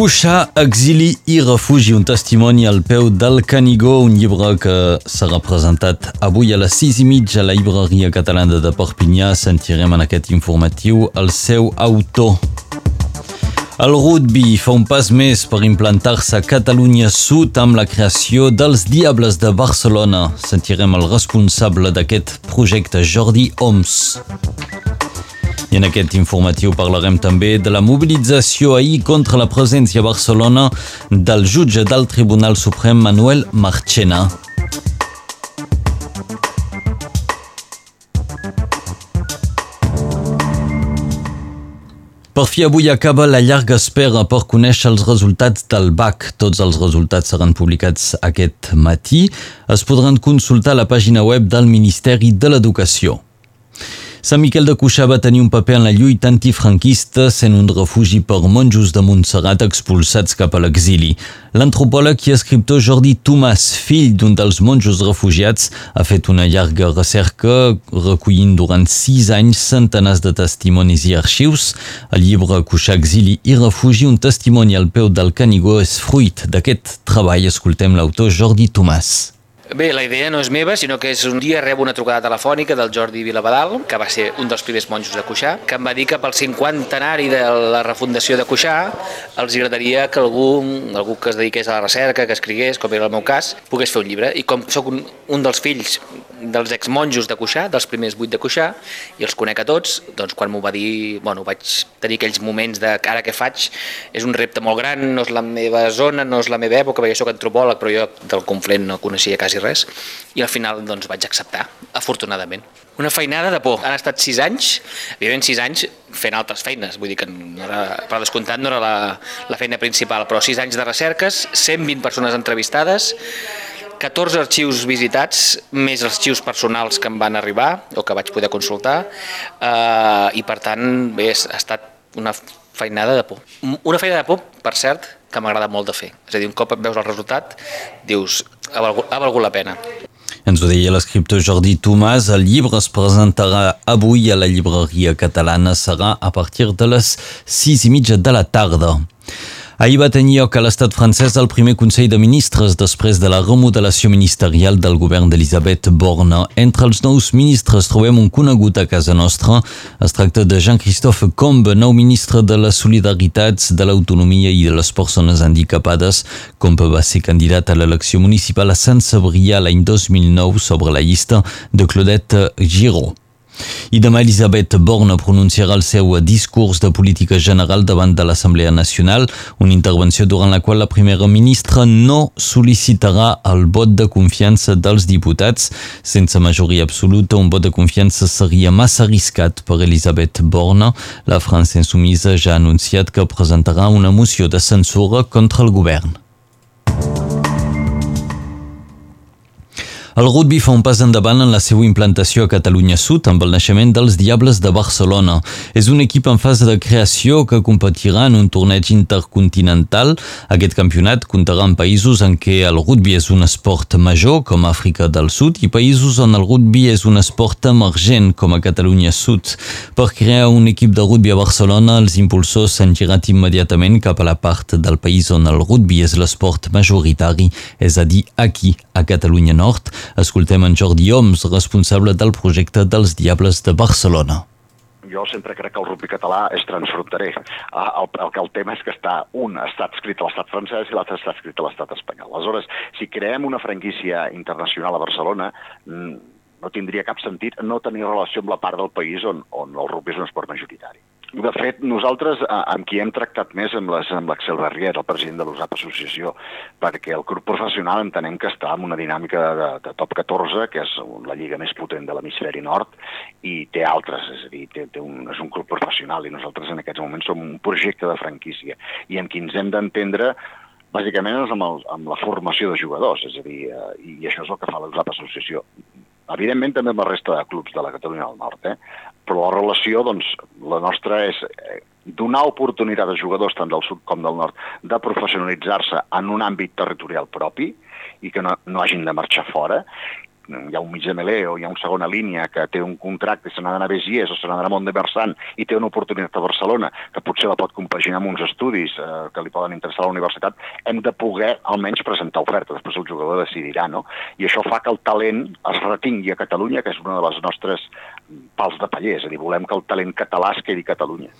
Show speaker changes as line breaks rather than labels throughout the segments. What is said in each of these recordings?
Cuixà, exili i refugi, un testimoni al peu del Canigó, un llibre que serà presentat avui a les 6 i mitja a la llibreria catalana de Perpinyà. Sentirem en aquest informatiu el seu autor. El rugby fa un pas més per implantar-se a Catalunya Sud amb la creació dels Diables de Barcelona. Sentirem el responsable d'aquest projecte, Jordi Oms. I en aquest informatiu parlarem també de la mobilització ahir contra la presència a Barcelona del jutge del Tribunal Suprem Manuel Marchena. Per fi avui acaba la llarga espera per conèixer els resultats del BAC. Tots els resultats seran publicats aquest matí. Es podran consultar a la pàgina web del Ministeri de l'Educació. Sant Miquel de Cuixà va tenir un paper en la lluita antifranquista sent un refugi per monjos de Montserrat expulsats cap a l'exili. L'antropòleg i escriptor Jordi Tomàs, fill d'un dels monjos refugiats, ha fet una llarga recerca recollint durant sis anys centenars de testimonis i arxius. El llibre Cuixà, exili i refugi, un testimoni al peu del Canigó, és fruit d'aquest treball. Escoltem l'autor Jordi Tomàs.
Bé, la idea no és meva, sinó que és un dia rebo una trucada telefònica del Jordi Vilabadal, que va ser un dels primers monjos de Cuixà, que em va dir que pel cinquantenari de la refundació de Cuixà els agradaria que algú, algú que es dediqués a la recerca, que escrigués, com era el meu cas, pogués fer un llibre. I com sóc un, un dels fills dels exmonjos de Cuixà, dels primers vuit de Cuixà, i els conec a tots, doncs quan m'ho va dir, bueno, vaig tenir aquells moments de ara què faig, és un repte molt gran, no és la meva zona, no és la meva època, perquè soc antropòleg, però jo del Conflent no coneixia quasi res, i al final doncs vaig acceptar, afortunadament. Una feinada de por. Han estat sis anys, evidentment sis anys fent altres feines, vull dir que no era, per descomptat no era la, la feina principal, però sis anys de recerques, 120 persones entrevistades, 14 arxius visitats, més arxius personals que em van arribar o que vaig poder consultar eh, i per tant bé, ha estat una feinada de por. Una feina de por, per cert, que m'agrada molt de fer. És a dir, un cop veus el resultat, dius, ha valgut, ha valgut la pena.
Ens ho deia l'escriptor Jordi Tomàs. El llibre es presentarà avui a la llibreria catalana. Serà a partir de les sis i mitja de la tarda. Ahir va tenir lloc a l'estat francès el primer Consell de Ministres després de la remodelació ministerial del govern d'Elisabeth Borne. Entre els nous ministres trobem un conegut a casa nostra. Es tracta de Jean-Christophe Combe, nou ministre de les Solidaritats, de l'Autonomia i de les Persones Handicapades. Combe va ser candidat a l'elecció municipal a Sant Cebrià l'any 2009 sobre la llista de Claudette Giraud. I demà Elisabeth Borne pronunciarà el seu discurs de política general davant de l'Assemblea Nacional, una intervenció durant la qual la primera ministra no sol·licitarà el vot de confiança dels diputats. Sense majoria absoluta, un vot de confiança seria massa arriscat per Elisabeth Borne. La França Insumisa ja ha anunciat que presentarà una moció de censura contra el govern. El rugby fa un pas endavant en la seva implantació a Catalunya Sud amb el naixement dels Diables de Barcelona. És un equip en fase de creació que competirà en un torneig intercontinental. Aquest campionat comptarà amb països en què el rugby és un esport major, com Àfrica del Sud, i països on el rugby és un esport emergent, com a Catalunya Sud. Per crear un equip de rugby a Barcelona, els impulsors s'han girat immediatament cap a la part del país on el rugby és l'esport majoritari, és a dir, aquí, a Catalunya Nord, Escoltem en Jordi Oms, responsable del projecte dels Diables de Barcelona
jo sempre crec que el rugby català és transfronterer. Ah, el, el, el, tema és que està un estat escrit a l'estat francès i l'altre està escrit a l'estat espanyol. Aleshores, si creem una franquícia internacional a Barcelona, mm, no tindria cap sentit no tenir relació amb la part del país on, on el rugby és un esport majoritari. De fet, nosaltres eh, amb qui hem tractat més amb l'Axel Barrier, el president de l'USAP Associació, perquè el grup professional entenem que està en una dinàmica de, de top 14, que és la lliga més potent de l'hemisferi nord, i té altres, és a dir, té, té un, és un club professional i nosaltres en aquests moments som un projecte de franquícia. I amb qui ens hem d'entendre bàsicament és amb, el, amb la formació de jugadors, és a dir, eh, i això és el que fa l'USAP Associació evidentment també amb la resta de clubs de la Catalunya del Nord, eh? però la relació, doncs, la nostra és eh, donar oportunitat a jugadors tant del sud com del nord de professionalitzar-se en un àmbit territorial propi i que no, no hagin de marxar fora hi ha un mig de melé o hi ha una segona línia que té un contracte i se n'ha d'anar a Begiers o se n'ha d'anar a Mont de Versant i té una oportunitat a Barcelona que potser la pot compaginar amb uns estudis eh, que li poden interessar a la universitat, hem de poder almenys presentar oferta. Després el jugador decidirà, no? I això fa que el talent es retingui a Catalunya, que és una de les nostres pals de paller, és a dir, volem que el talent català es quedi a Catalunya.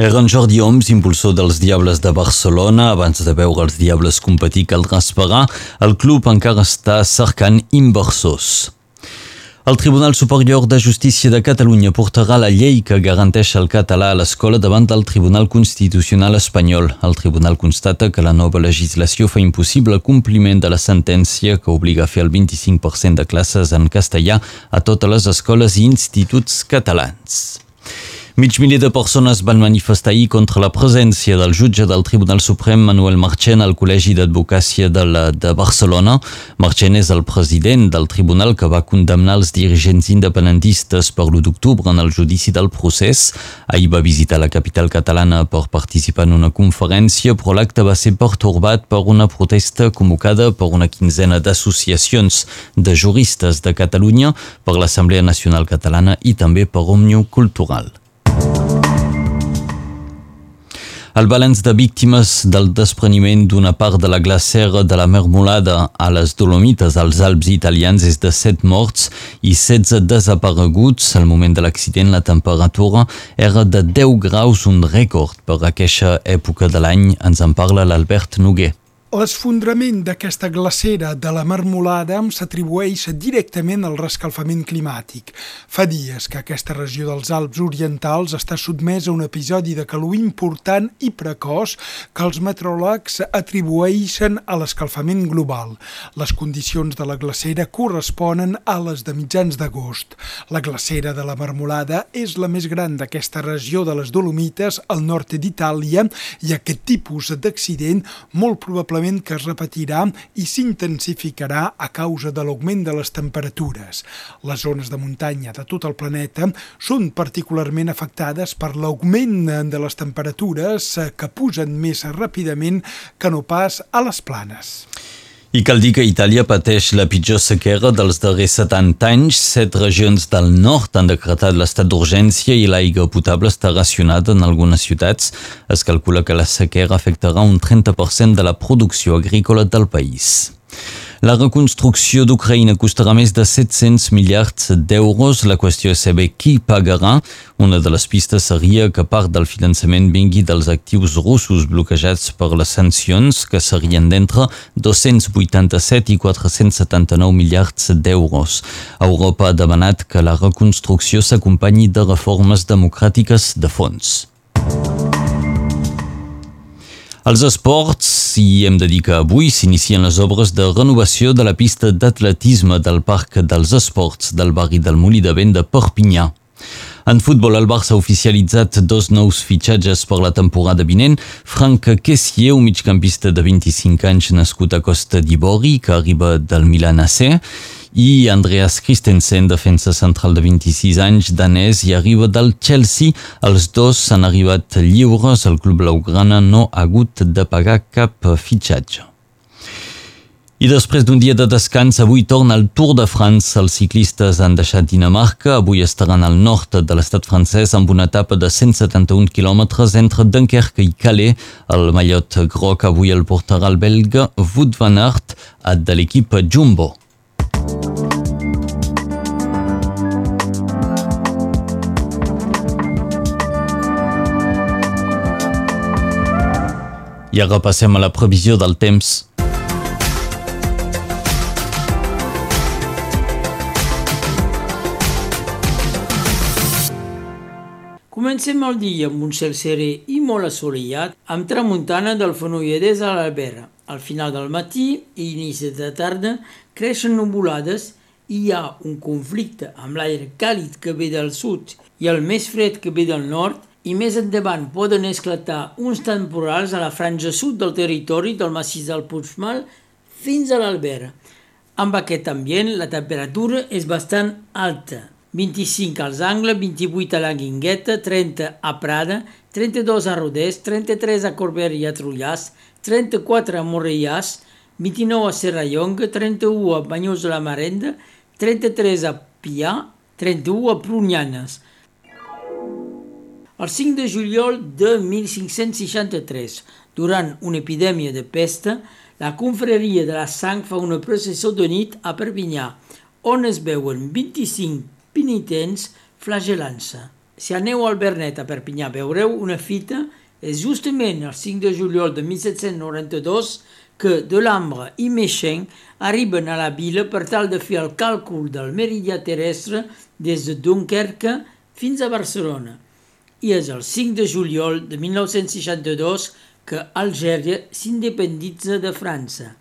Eren Jordi Oms, impulsor dels Diables de Barcelona. Abans de veure els Diables competir caldràs pagar. El club encara està cercant inversors. El Tribunal Superior de Justícia de Catalunya portarà la llei que garanteix el català a l'escola davant del Tribunal Constitucional espanyol. El tribunal constata que la nova legislació fa impossible el compliment de la sentència que obliga a fer el 25% de classes en castellà a totes les escoles i instituts catalans. Mig miler de persones van manifestar ahir contra la presència del jutge del Tribunal Suprem Manuel Marchena al Col·legi d'Advocàcia de, la, de Barcelona. Marchena és el president del tribunal que va condemnar els dirigents independentistes per l'1 d'octubre en el judici del procés. Ahir va visitar la capital catalana per participar en una conferència, però l'acte va ser pertorbat per una protesta convocada per una quinzena d'associacions de juristes de Catalunya, per l'Assemblea Nacional Catalana i també per Òmnium Cultural. El balanç de víctimes del despreniment d'una part de la glacera de la Mermolada a les Dolomites als Alps italians és de 7 morts i 16 desapareguts. Al moment de l'accident la temperatura era de 10 graus, un rècord per aquesta època de l'any. Ens en parla l'Albert Noguer.
L'esfondrament d'aquesta glacera de la marmolada s'atribueix directament al rescalfament climàtic. Fa dies que aquesta regió dels Alps orientals està sotmesa a un episodi de calor important i precoç que els meteoròlegs atribueixen a l'escalfament global. Les condicions de la glacera corresponen a les de mitjans d'agost. La glacera de la marmolada és la més gran d'aquesta regió de les Dolomites al nord d'Itàlia i aquest tipus d'accident molt probablement probablement que es repetirà i s'intensificarà a causa de l'augment de les temperatures. Les zones de muntanya de tot el planeta són particularment afectades per l'augment de les temperatures que pugen més ràpidament que no pas a les planes.
I cal dir que Itàlia pateix la pitjor sequera dels darrers 70 anys. Set regions del nord han decretat l'estat d'urgència i l'aigua potable està racionada en algunes ciutats. Es calcula que la sequera afectarà un 30% de la producció agrícola del país. La reconstrucció d'Ucraïna costarà més de 700 miliards d'euros. La qüestió és saber qui pagarà. Una de les pistes seria que part del finançament vingui dels actius russos bloquejats per les sancions, que serien d'entre 287 i 479 miliards d'euros. Europa ha demanat que la reconstrucció s'acompanyi de reformes democràtiques de fons. Als esports, i hem de dir que avui s'inicien les obres de renovació de la pista d'atletisme del Parc dels Esports del barri del Molí de Vent de Perpinyà. En futbol, el Barça ha oficialitzat dos nous fitxatges per la temporada vinent. Frank Kessier, un migcampista de 25 anys nascut a Costa d'Ivori, que arriba del Milan AC, i Andreas Christensen, defensa central de 26 anys, danès i arriba del Chelsea. Els dos han arribat lliures. El club blaugrana no ha hagut de pagar cap fitxatge. I després d'un dia de descans, avui torna el Tour de France. Els ciclistes han deixat Dinamarca. Avui estaran al nord de l'estat francès amb una etapa de 171 quilòmetres entre Dunkerque i Calais. El mallot groc avui el portarà el belga Wout van Aert de l'equip Jumbo. I ara passem a la previsió del temps.
Comencem el dia amb un cel serè i molt assolellat, amb tramuntana del Fenolledès a l'Albera. Al final del matí i inici de tarda creixen nuvolades i hi ha un conflicte amb l'aire càlid que ve del sud i el més fred que ve del nord i més endavant poden esclatar uns temporals a la franja sud del territori del massís del Puigmal fins a l'Albera. Amb aquest ambient, la temperatura és bastant alta. 25 als Angles, 28 a la Guingueta, 30 a Prada, 32 a Rodés, 33 a Corbera i a Trullàs, 34 a Morellàs, 29 a Serrallonga, 31 a Banyós de la Marenda, 33 a Pià, 31 a Prunyanes. El 5 de juliol de 1563, durant una epidèmia de pesta, la confraria de la sang fa una processó de nit a Perpinyà, on es veuen 25 penitents flagelant-se. Si aneu al Bernet a Perpinyà veureu una fita, és justament el 5 de juliol de 1792 que Delambre i Méchain arriben a la vila per tal de fer el càlcul del meridià terrestre des de Dunkerque fins a Barcelona. I és el 5 de juliol de 1962 que Algèria s'independitza de França.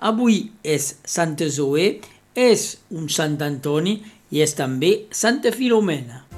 Avui és Santa Zoé, és un Sant Antoni i és també Santa Filomena.